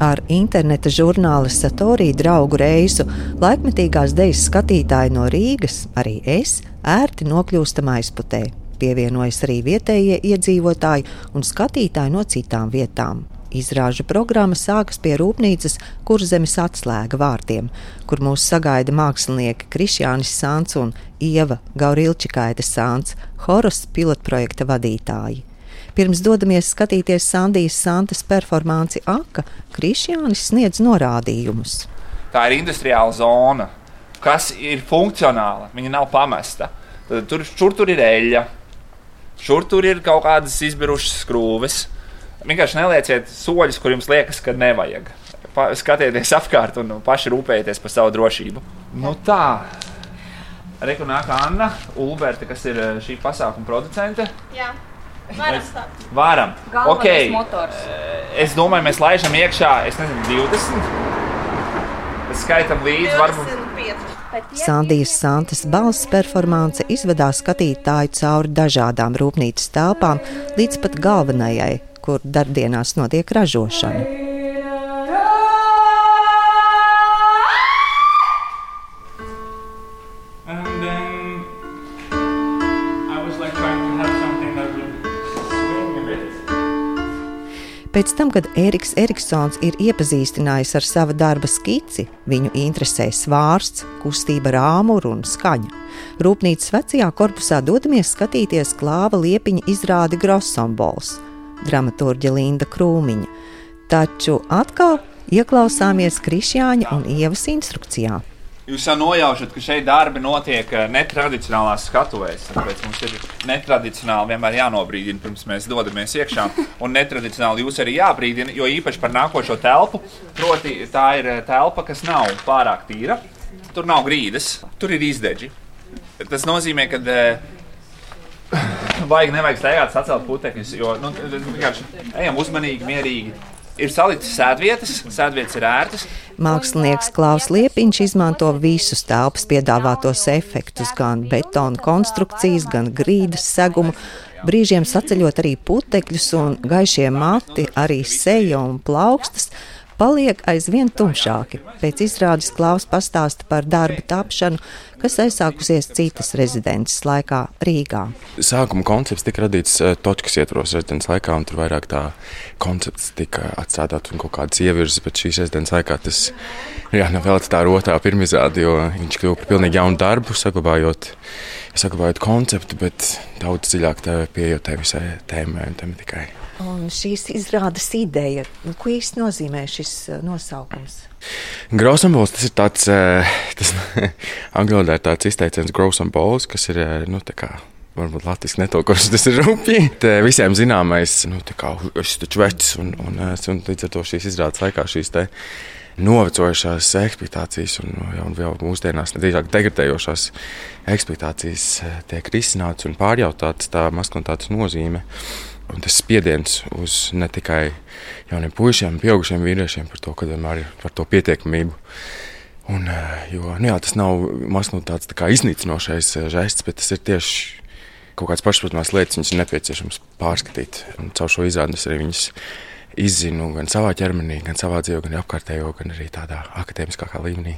Ar interneta žurnāla Satorī draugu reisu laikmetīgās dejas skatītāji no Rīgas, arī es, ērti nokļūstam aizputē. Pievienojas arī vietējie iedzīvotāji un skatītāji no citām vietām. Izrāžu programma sākas pie rūpnīcas Kurzemes atslēga vārtiem, kur mūs sagaida mākslinieki Krišjānis Sāns un Ieva Gaurilčikaita Sāns, Horos pilotprojekta vadītāji. Pirms dodamies skatīties Sandijas Santas performanci Aka, Krišjānis sniedz norādījumus. Tā ir industriāla zona, kas ir funkcionāla, viņa nav pamesta. Tad tur, šur tur ir eļļa, šur tur ir kaut kādas izbirušas skrūves Vienkārši nelieciet soļus, kur jums liekas, ka nevajag. Pa, skatieties apkārt un paši rūpējieties par savu drošību. Nu tā. Reku nāk Anna Ulberte, kas ir eh, šī pasākuma producente. Jā. Varam stāvēt. Varam. Galvenais Okay. motors. Eh, Es domāju, mēs laižam iekšā, es nezinu, 20. Mēs skaitam līdzi, varbūt 25. Sandijas Santas balss performance izvedās skatītāju cauri dažādām rūpnīcas telpām līdz pat galvenajai, kur darbdienās notiek ražošana. Pēc tam, kad Eriks Eriksons ir iepazīstinājis ar sava darba skici, viņu interesē svārsts, kustība ar āmuru un skaņa. Rūpnīcas vecajā korpusā dodamies skatīties klāva liepiņa izrādi Grosombols, dramaturģa Linda Krūmiņa. Taču atkal ieklausāmies Krišjāņa un Ievas instrukcijā. Jūs jau nojaušat, ka šeit darbi notiek eh, netradicionālās skatuvēs. Tāpēc mums ir netradicionāli vienmēr jānobrīdina, pirms mēs dodamies iekšā. Un netradicionāli jūs arī jābrīdina, jo īpaši par nākošo telpu. Proti, tā ir eh, telpa, kas nav pārāk tīra. Tur nav grīdas, tur ir izdeģi. Tas nozīmē, ka eh, vajag nevajag steigāt sacelt putekļus, jo nu, vienkārši ejam uzmanīgi, mierīgi. Ir saliktas sēdvietas, sēdvietas ir ērtas. Mākslinieks Klaus Liepiņš izmanto visus telpas piedāvātos efektus, gan betona konstrukcijas, gan grīdas segumu. Brīžiem saceļot arī putekļus un gaišie mati, arī seja un plaukstas paliek aizvien tumšāki. Pēc izrādes Klaus pastāsta par darba tapšanu, kas aizsākusies citas rezidences laikā Rīgā. Sākuma koncepts tika radīts uh, Točkas ietvaros rezidents laikā, un tur vairāk tā koncepts tika atstrādāts un kaut kādas ievirzes, bet šīs rezidents laikā tas jā, nav vēl tā rotā pirmizrāde, jo viņš kļuva par pilnīgi jaunu darbu, saglabājot, saglabājot konceptu, bet daudz dziļāk pieejot tai visai tēmai un tematikai. Un šīs izrādes ideja, nu, ko īsti nozīmē šis uh, nosaukums? Grausambols tas ir tāds, eh, tas angļu valodā ir tāds izteiciens grausambols, kas ir, eh, nu, tā kā. Varbūt Latvijas netokos tas ir rupji. Te Visiem zināmais, nu, tā kā es taču vecs, un, un, es- un līdz ar to šīs izrādes laikā šīs te novecojušās ekspektācijas un, ja, un vēl mūsdienās nedrīzāk degradējošās ekspektācijas eh, tiek risināts un pārjautāts tā maskulinitātes nozīme. Un tas spiediens uz ne tikai jauniem puišiem, pieaugušiem vīriešiem par to, ka vienmēr ir par to pietiekamību. Un, eh, jo, nu jā, tas nav maskulinitātes tā kā iznīcinošais eh, žests, bet tas ir tieši kaut kādas pašsaprotamās lietas, viņas ir nepieciešams pārskatīt. Un caur šo izrādi es arī viņas izzinu gan savā ķermenī, gan savā dzīvē, gan apkārtējo, gan arī tādā akadēmiskākā līmenī.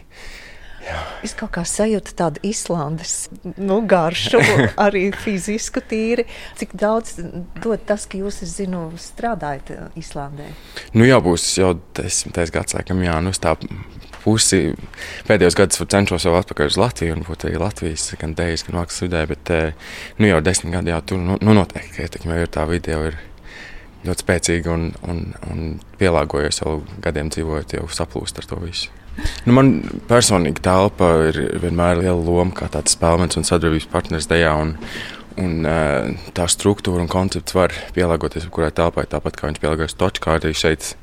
Es kaut kā sajūtu tādu Islandes nu, garšu, arī fizisku tīri. Cik daudz dod tas, ka jūs, es zinu, strādājat uh, Islandē? Nu, jā, būs jau desmitais gads, laikam, jā, nu, tā pusi. Pēdējos gados cenšos jau atpakaļ uz Latviju, un būt arī Latvijas gan dēļas, gan mākslas vidē, bet eh, nu, jau desmit gadi jau tur nu, nu, noteikti, ka ietekme ir tā video ir ļoti spēcīga un, un, un pielāgojies jau gadiem dzīvojot, jau saplūst ar to visu. Nu, man personīgi telpa ir vienmēr liela loma, kā tāds spēlēns un sadarbības partners tajā. Un, un, eh, tā struktūra un koncepts var pielāgoties jebkurai telpai, tāpat kā viņš pielāgojas točkā arī šeit.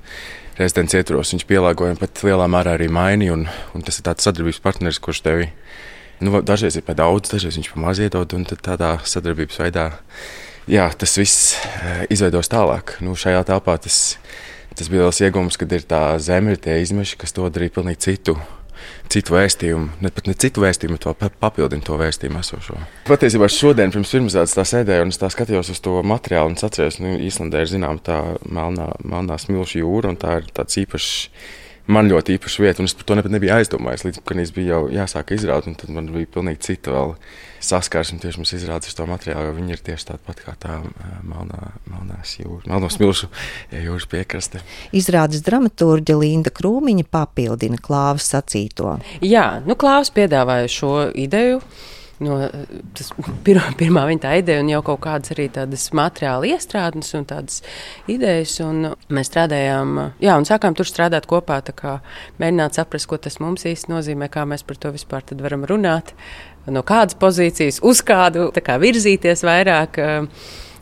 Rezidents ietvaros viņš pielāgoja un pat lielā mērā arī mainīja. Un, un tas ir tāds sadarbības partneris, kurš tevi nu, dažreiz ir par daudz, dažreiz viņš par maz iedod. Un tādā sadarbības veidā jā, tas viss eh, izveidos tālāk. Nu, šajā telpā tas, tas bija liels iegūms, kad ir tā zeme, ir tie izmeši, kas dod arī pilnīgi citu citu vēstījumu, ne pat ne citu vēstījumu, bet vēl papildina to vēstījumu esošo. Patiesībā šodien pirms pirmsādes tā sēdēju un skatījos uz to materiālu un atceros, nu, Īslandē ir zinām tā melnā, melnā smilšu jūra un tā ir tāds īpašs man ļoti īpaša vieta, un es par to ne, nebiju aizdomājies. Līdz tam bija jau jāsāk izrādīt, un tad man bija pilnīgi cita saskarsme. Tieši mums izrādās to materiālu, jo viņi ir tieši tādi pat kā tā melnā, melnās jūras, melno smilšu jūras piekraste. Izrādes dramaturģa Linda Krūmiņa papildina klāvas sacīto. Jā, nu klāvas piedāvāja šo ideju no tas, pir, pirmā viņa tā ideja, un jau kaut kādas arī tādas materiāla iestrādes un tādas idejas. Un mēs strādājām, jā, un sākām tur strādāt kopā, mēģināt saprast, ko tas mums īsti nozīmē, kā mēs par to vispār varam runāt, no kādas pozīcijas, uz kādu kā virzīties vairāk.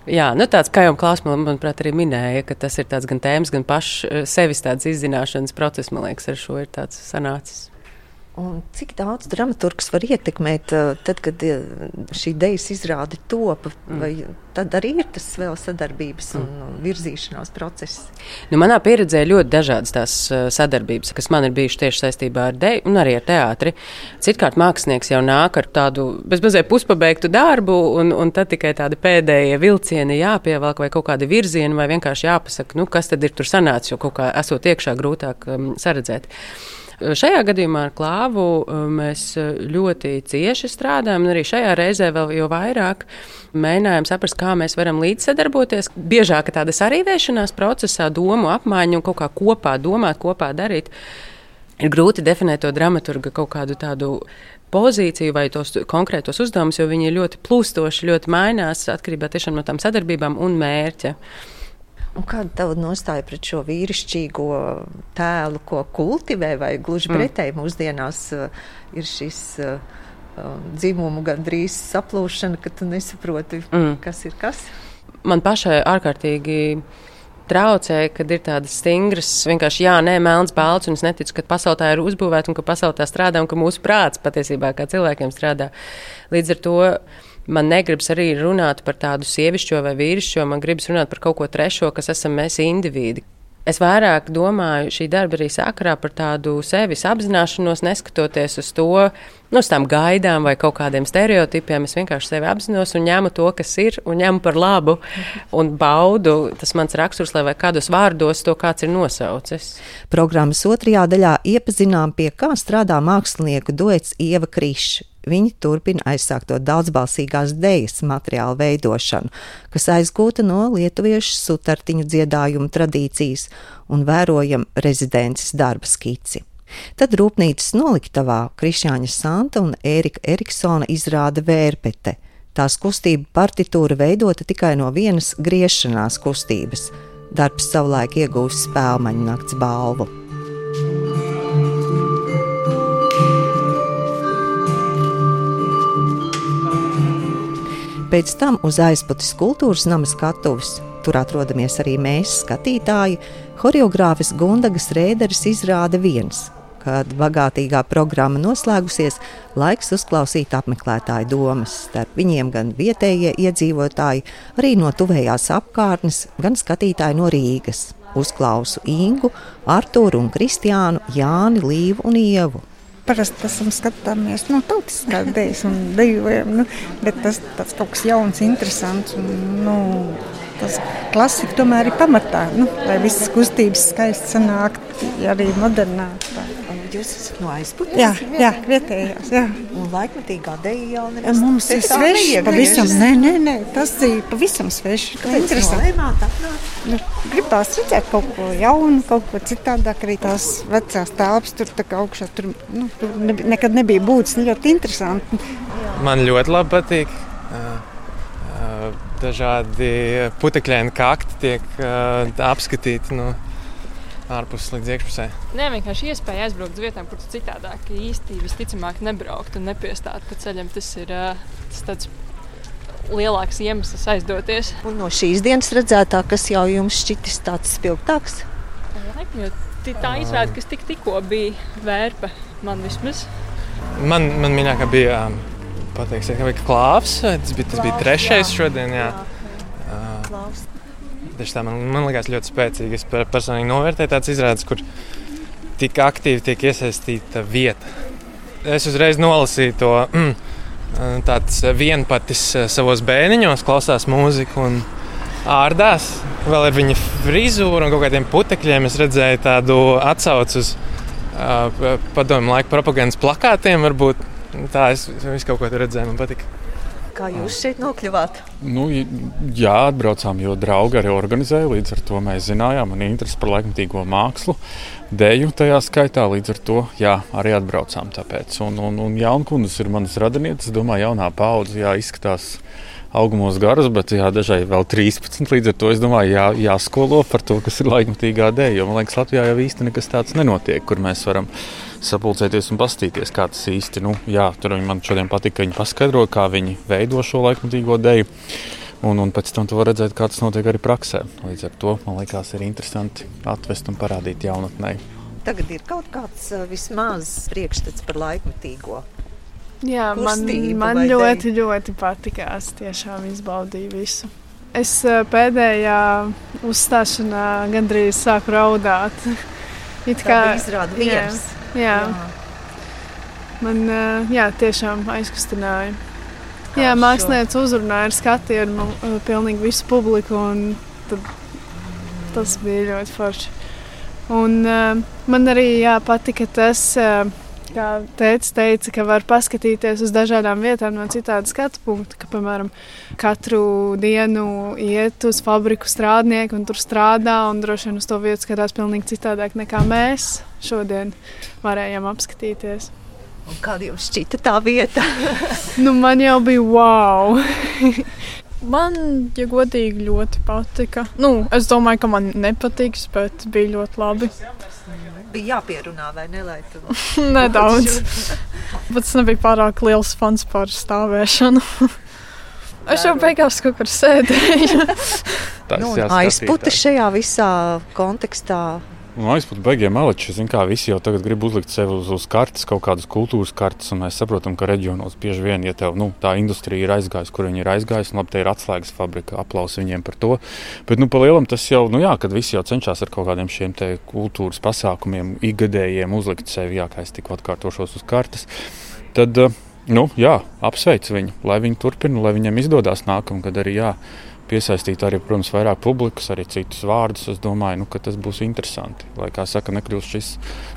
Jā, nu tāds, kā jau Klaus, man, manuprāt, arī minēja, ka tas ir gan tēmas, gan pašs sevis izzināšanas process, man liekas, ar šo ir tāds sanācis. Un cik daudz dramaturgs var ietekmēt, eh, tad, kad eh, šī idejas izrāde top, mm. vai tad arī ir tas vēl sadarbības un mm. virzīšanās process? Nu, manā pieredzē ļoti dažādas tās eh, sadarbības, kas man ir bijušas tieši saistībā ar deju un arī ar teātri. Citkārt mākslinieks jau nāk ar tādu bezmazliet puspabeigtu darbu, un, un tad tikai tādi pēdējie vilcieni jāpievelk vai kaut kādi virzieni, vai vienkārši jāpasaka, nu, kas tad ir tur sanācis, jo kaut kā esot iekšā grūtāk um, saredzēt. Šajā gadījumā ar klāvu uh, mēs uh, ļoti cieši strādājam, un arī šajā reizē vēl jau vairāk mēģinājām saprast, kā mēs varam līdzsadarboties. Biežāk tāda sarīvēšanās procesā, domu apmaiņa un kaut kā kopā domāt, kopā darīt. Ir grūti definēt to dramaturgu kaut kādu tādu pozīciju vai tos konkrētos uzdevumus, jo viņi ir ļoti plūstoši, ļoti mainās atkarībā no tām sadarbībām un mērķa. Un kāda ir tava nostāja pret šo vīrišķīgo tēlu, ko kultivē, vai gluži mm. pretēji mūsdienās uh, ir šis uh, um, dzimumu gandrīz saplūšana, ka tu nesaproti, mm. kas ir kas? Man pašai ārkārtīgi traucēja, kad ir tādas stingras, vienkārši jā, nē, melns, balts, un es neticu, ka pasaulē tā ir uzbūvēta un ka pasaulē tā strādā un ka mūsu prāts patiesībā kā cilvēkiem strādā. Līdz ar to man negribas arī runāt par tādu sievišķo vai vīrišķo, man gribas runāt par kaut ko trešo, kas esam mēs indivīdi. Es vairāk domāju šī darba arī sakarā par tādu sevis apzināšanos, neskatoties uz to, nu, uz tām gaidām vai kaut kādiem stereotipiem. Es vienkārši sevi apzinos un ņemu to, kas ir, un ņemu par labu un baudu. Tas mans raksturs, lai kādos vārdos to kāds ir nosaucis. Programmas otrajā daļā iepazinām, pie kā strādā mākslinieku duets Ieva Krišs viņi turpina aizsākto daudzbalsīgās dejas materiālu veidošanu, kas aizgūta no lietuviešu sutartiņu dziedājumu tradīcijas un vērojam rezidences darba skici. Tad rūpnīcas noliktavā Krišāņa Santa un Ērika Eriksona izrāda vērpete. Tās kustība partitūra veidota tikai no vienas griešanās kustības. Darbs savulaik iegūst spēlmaņu nakts balvu. Pēc tam uz aizputes kultūras nama skatuves, tur atrodamies arī mēs, skatītāji, choreogrāfis Gundagas Rēderis izrāda viens. Kad bagātīgā programma noslēgusies, laiks uzklausīt apmeklētāju domas. Starp viņiem gan vietējie iedzīvotāji, arī no tuvējās apkārtnes, gan skatītāji no Rīgas. Uzklausu Ingu, Artūru un Kristiānu, Jāni, Līvu un Ievu parasti esam skatāmies no nu, tautiskās dēļas un dejojam, nu, bet tas tāds kaut kas jauns, interesants un, nu, tas klasika tomēr ir pamatā, nu, lai visas kustības skaisti sanāk, arī modernā. Tā. Jūs esat no aizputes? Jā, jā vietējās. Jā. Un laikmatīgā deja jau nevis. Mums ir sveši, pavisam, nē, nē, nē, tas ir pavisam sveši. Nolēmāt atnākt? Nu, gribās redzēt kaut ko jaunu, kaut ko citādāk, arī tās vecās telpas tur tā kā augšā, tur, nu, tur ne, nekad nebija būtis, ļoti interesanti. Man ļoti labi patīk. Dažādi putekļaini kakti tiek uh, apskatīti. Nu, ārpus līdz iekšpusē. Nē, vienkārši iespēja aizbraukt uz vietām, kur citādāk īsti visticamāk nebraukt un nepiestāt pa ceļam. Tas ir tas tāds lielāks iemesls aizdoties. Un no šīs dienas redzētā, kas jau jums šķitis tāds spilgtāks? Laikam, tā izrāda, kas tik, tikko bija vērpa man vismaz. Man, man mīļākā bija pateiks, ka klāvs. Tas bija, tas bija trešais jā, šodien. Jā. Jā. Tieši tā man, man liekas ļoti spēcīgi. Es personīgi novērtēju tādas izrādes, kur tik aktīvi tiek iesaistīta vieta. Es uzreiz nolasīju to mm, tāds vienpatis savos bērniņos, klausās mūziku un ārdās. Vēl ar viņa frizūru un kaut kādiem putekļiem es redzēju tādu atsaucu uz uh, padomu laiku propagandas plakātiem. Varbūt tā es, es kaut ko tur redzēju, man patika. Kā jūs šeit nokļuvāt? Nu, jā, atbraucām, jo draugi arī organizēja. Līdz ar to mēs zinājām, man ir interese par laikmatīgo mākslu, deju tajā skaitā. Līdz ar to jā, arī atbraucām. Tāpēc. Un, un, un jaunkundas ir manas radinieces. Es domāju, jaunā paudze jā, izskatās augumos garus, bet jā, dažai vēl 13. Līdz ar to es domāju, jā, jāskolo par to, kas ir laikmatīgā dēļa. Jo man liekas, Latvijā jau īsti nekas tāds nenotiek, kur mēs varam sapulcēties un paskatīties, kā tas īsti nu, jā, tur man šodien patika, ka viņi paskaidro, kā viņi veido šo laikmatīgo deju. Un, un pēc tam tu vari redzēt, kā tas notiek arī praksē. Līdz ar to man liekas, ir interesanti atvest un parādīt jaunatnē. Tagad ir kaut kāds vismaz priekšstats par laikmatīgo. Jā, man, man ļoti, ļoti patikās. Tiešām izbaudīju visu. Es pēdējā uzstāšanā gandrīz sāku raudāt. It kā izrāda viens. Jā. jā. Man jā, tiešām aizkustināja. Jā, mākslinieks uzrunāja ar skatienu pilnīgi visu publiku, un tas bija ļoti forši. Un, man arī jā, patika tas, uh, kā teica, teica, ka var paskatīties uz dažādām vietām no citāda skatu punkta. Ka, piemēram, katru dienu iet uz fabriku strādnieku un tur strādā, un droši vien uz to vietu skatās pavisam citādāk nekā mēs šodien varējām apskatīties. Un kāda jums šķita tā vieta? nu, man jau bija wow! man, ja godīgi, ļoti patika. Nu, es domāju, ka man nepatiks, bet bija ļoti labi. Bija jāpierunā, vai ne? Tu... Nedaudz. bet es nebiju pārāk liels fans par stāvēšanu. Es jau beigās kaut kur sēdēju. nu, aizputi šajā visā kontekstā Nu, aizpūta beigiem maleči. Zin, kā visi jau tagad grib uzlikt sev uz, uz kartes, kaut kādas kultūras kartes, mēs saprotam, ka reģionos bieži vien, ja tev nu, tā industrija ir aizgājusi, kur viņi ir aizgājusi, un labi, te ir atslēgas fabrika, aplausi viņiem par to. Bet, nu, pa lielam tas jau, nu jā, kad visi jau cenšas ar kaut kādiem šiem te kultūras pasākumiem, ikgadējiem uzlikt sevi, jā, kā es tikko atkārtošos uz kartes, tad, nu, jā, apsveic viņu, lai viņi turpina, lai viņiem izdodas nākamgad arī, jā piesaistīt arī, protams, vairāk publikas, arī citus vārdus. Es domāju, nu, ka tas būs interesanti. Lai, kā saka, nekļūst šis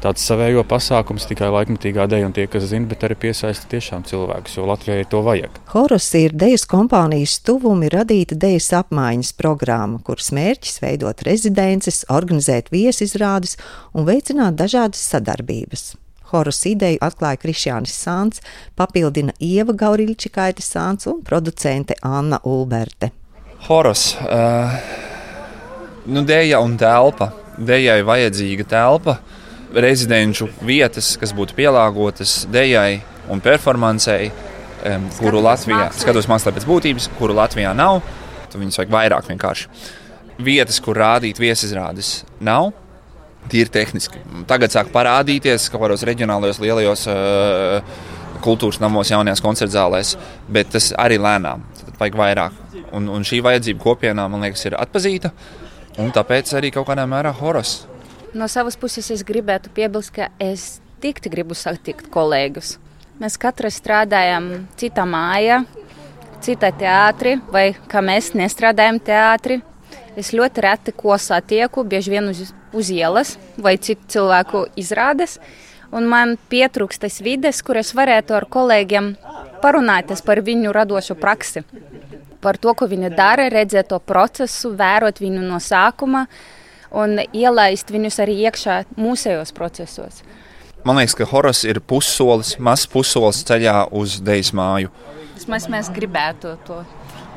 tāds savējo pasākums tikai laikmatīgā dēļ un tie, kas zina, bet arī piesaista tiešām cilvēkus, jo Latvijai to vajag. Horos ir dejas kompānijas tuvumi radīta dejas apmaiņas programma, kuras mērķis veidot rezidences, organizēt viesizrādes un veicināt dažādas sadarbības. Horus ideju atklāja Krišjānis Sāns, papildina Ieva Gauriļčikaita Sāns un producente Anna Ulberte. Horos. Uh, nu, dēļa un telpa. Dējai vajadzīga telpa, rezidenču vietas, kas būtu pielāgotas dējai un performancei, um, kuru Latvijā, skatos mākslā pēc būtības, kuru Latvijā nav. Tad viņus vajag vairāk vienkārši. Vietas, kur rādīt viesizrādes, nav. Tīri tehniski. Tagad sāk parādīties kaut kādos reģionālajos lielajos uh, kultūras namos, jaunajās koncertzālēs, bet tas arī lēnām. Tad vajag vairāk. Un, un šī vajadzība kopienā, man liekas, ir atpazīta. Un tāpēc arī kaut kādā mērā horos. No savas puses es gribētu piebilst, ka es tik gribu satikt kolēģus. Mēs katrs strādājam citā mājā, citā teātrī, vai kā mēs nestrādājam teātrī. Es ļoti reti ko satieku, bieži vien uz, uz ielas vai citu cilvēku izrādes. Un man pietrūkst tas vides, kur es varētu ar kolēģiem parunāties par viņu radošo praksi par to, ko viņi dara, redzēt to procesu, vērot viņu no sākuma un ielaist viņus arī iekšā mūsējos procesos. Man liekas, ka Horas ir pussolis, mazs pussolis ceļā uz Dejas māju. Vismaz mēs gribētu to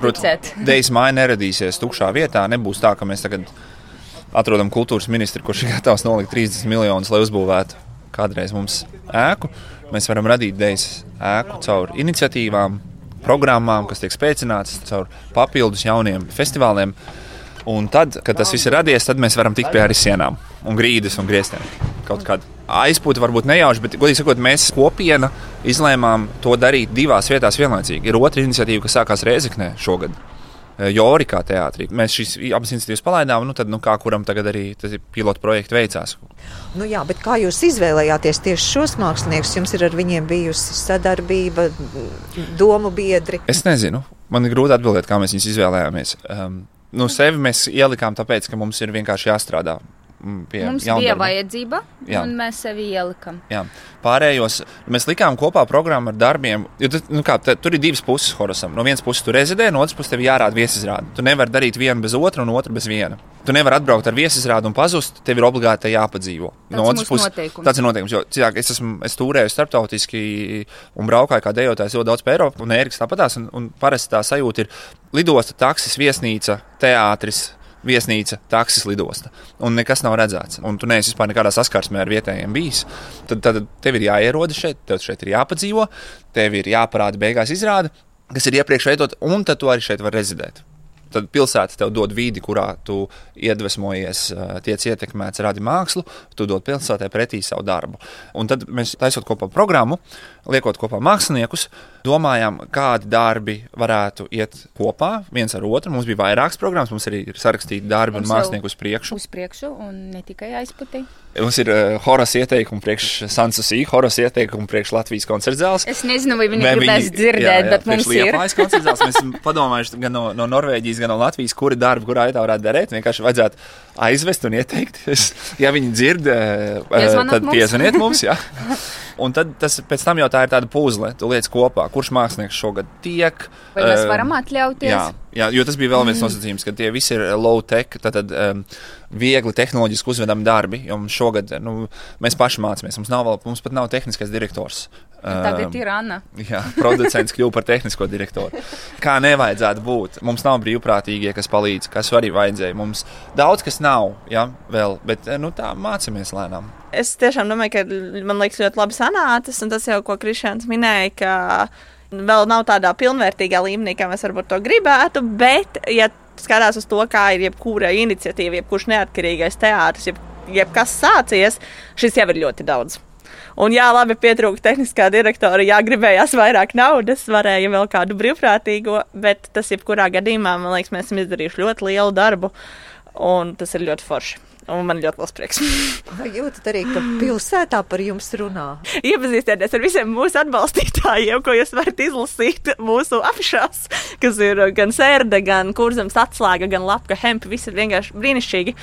redzēt. Dejas māja neradīsies tukšā vietā. Nebūs tā, ka mēs tagad atrodam kultūras ministru, kurš ir gatavs nolikt 30 miljonus, lai uzbūvētu kādreiz mums ēku. Mēs varam radīt Dejas ēku caur iniciatīvām, programmām, kas tiek spēcinātas caur papildus jauniem festivāliem. Un tad, kad tas viss ir radies, tad mēs varam tikt pie arī sienām un grīdas un griestiem. Kaut kāda aizpūta varbūt nejauši, bet, godīgi sakot, mēs kopiena izlēmām to darīt divās vietās vienlaicīgi. Ir otra iniciatīva, kas sākās Rēzeknē šogad. Jorikā teātrī. Mēs šīs abas iniciatīvas palaidām, nu tad, nu, kā kuram tagad arī tas pilotu projekts veicās. Nu jā, bet kā jūs izvēlējāties tieši šos māksliniekus? Jums ir ar viņiem bijusi sadarbība, domu biedri? Es nezinu. Man ir grūti atbildēt, kā mēs viņus izvēlējāmies. Um, nu, sevi mēs ielikām tāpēc, ka mums ir vienkārši jāstrādā pie Mums jaundarba. bija vajadzība, Jā. un mēs sevi ielikām. Pārējos mēs likām kopā programmu ar darbiem. Tu, nu kā, te, tur ir divas puses horosam. No vienas puses tu rezidē, no otras puses tev jārāda viesizrāde. Tu nevari darīt vienu bez otra un otru bez viena. Tu nevari atbraukt ar viesizrādi un pazust, tev ir obligāti jāpadzīvo. Tāds no otras puses, noteikums. tāds ir noteikums. Jo cilvēki, es, esmu, es turēju starptautiski un braukāju kā dejotājs ļoti daudz pa Eiropu, un Ēriks tāpatās. Un, un parasti tā sajūta ir lidosta, taksis, viesnīca, teātris viesnīca, taksis, lidosta. Un nekas nav redzēts. Un tu neesi vispār nekādā saskarsmē ar vietējiem bijis. Tad, tad tev ir jāierodas šeit, tev šeit ir jāpadzīvo, tev ir jāparāda beigās izrāde, kas ir iepriekš veidot, un tad tu arī šeit vari rezidēt. Tad pilsēta tev dod vidi, kurā tu iedvesmojies, tiec ietekmēts, radi mākslu, tu dod pilsētai pretī savu darbu. Un tad mēs taisot kopā programmu, liekot kopā māksliniekus, domājām, kādi darbi varētu iet kopā viens ar otru. Mums bija vairākas programmas, mums arī ir sarakstīti darbi mums un mākslinieki uz priekšu. Uz priekšu un ne tikai aizputī. Mums ir uh, Horas ieteikumi priekš Sansusī, Horas ieteikumi priekš Latvijas koncertzāles. Es nezinu, vai viņi gribēs dzirdēt, jā, jā, bet mums ir. Mēs esam padomājuši gan no, no Norvēģijas, gan no Latvijas, kuri darbi, kurā vietā varētu darīt. Vienkārši vajadzētu aizvest un ieteikt. Es, ja viņi dzird, uh, tad piezvaniet mums. Un tad tas pēc tam jau tā ir tāda puzle, tu lietas kopā, kurš mākslinieks šogad tiek. Vai mēs varam atļauties? Jā, jā jo tas bija vēl viens mm. nosacījums, ka tie visi ir low tech, tātad um, viegli tehnoloģiski uzvedami darbi. Jo šogad nu, mēs paši mācāmies, mums, nav mums pat nav tehniskais direktors. Tagad ir Anna. Jā, producents kļuva par tehnisko direktoru. Kā nevajadzētu būt. Mums nav brīvprātīgie, kas palīdz, kas arī vajadzēja. Mums daudz kas nav, ja, vēl, bet nu, tā mācāmies lēnām. Es tiešām domāju, ka man liekas ļoti labi sanācis, un tas jau, ko Krišāns minēja, ka vēl nav tādā pilnvērtīgā līmenī, kā mēs varbūt to gribētu, bet, ja skatās uz to, kā ir jebkura iniciatīva, jebkurš neatkarīgais teātris, jeb, jebkas sācies, šis jau ir ļoti daudz. Un jā, labi, pietrūka tehniskā direktora, jā, gribējās vairāk naudas, varēja vēl kādu brīvprātīgo, bet tas jebkurā gadījumā, man liekas, mēs esam izdarījuši ļoti lielu darbu, un tas ir ļoti forši. Un man ļoti liels prieks. Vai jūtat arī, ka pilsētā par jums runā? Iepazīstieties ar visiem mūsu atbalstītājiem, ko jūs varat izlasīt mūsu apšās, kas ir gan sērde, gan kurzems atslēga, gan lapka hempa. Viss ir vienkārši brīnišķīgi.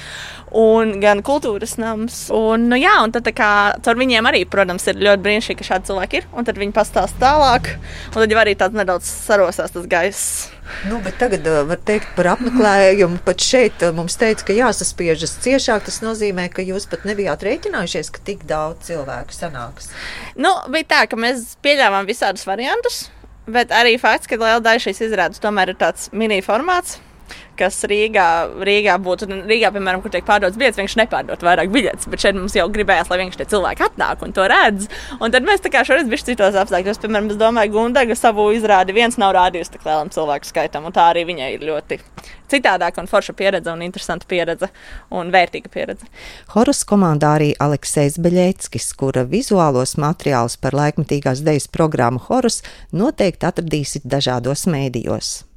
Un gan kultūras nams. Un, nu, jā, un tad kā, ar viņiem arī, protams, ir ļoti brīnišķīgi, ka šādi cilvēki ir. Un tad viņi pastāsta tālāk. Un tad jau arī tāds nedaudz sarosās tas gaiss. Nu, tagad var teikt par apmeklējumu. Pat šeit mums teica, ka jāsaspiežas ciešāk. Tas nozīmē, ka jūs pat nebijāt rēķinājušies, ka tik daudz cilvēku sanāks. Nu, bija tā, ka mēs pieļāvām visādus variantus, bet arī fakts, ka liela daļa šīs izrādes tomēr ir tāds mini formāts kas Rīgā, Rīgā būtu. Rīgā, piemēram, kur tiek pārdotas biļetes, viņš nepārdod vairāk biļetes. Bet šeit mums jau gribējās, lai vienkārši tie cilvēki atnāk un to redz. Un tad mēs tā kā šoreiz bijām citos apstākļos. Piemēram, es domāju, Gundaga savu izrādi viens nav rādījusi tik lielam cilvēku skaitam. Tā arī viņai ir ļoti citādāka un forša pieredze un interesanta pieredze un vērtīga pieredze. Horas komandā arī Aleksējs Beļēckis, kura vizuālos materiālus par laikmetīgās dejas programmu Horas noteikti atradīsiet dažādos mēdījos.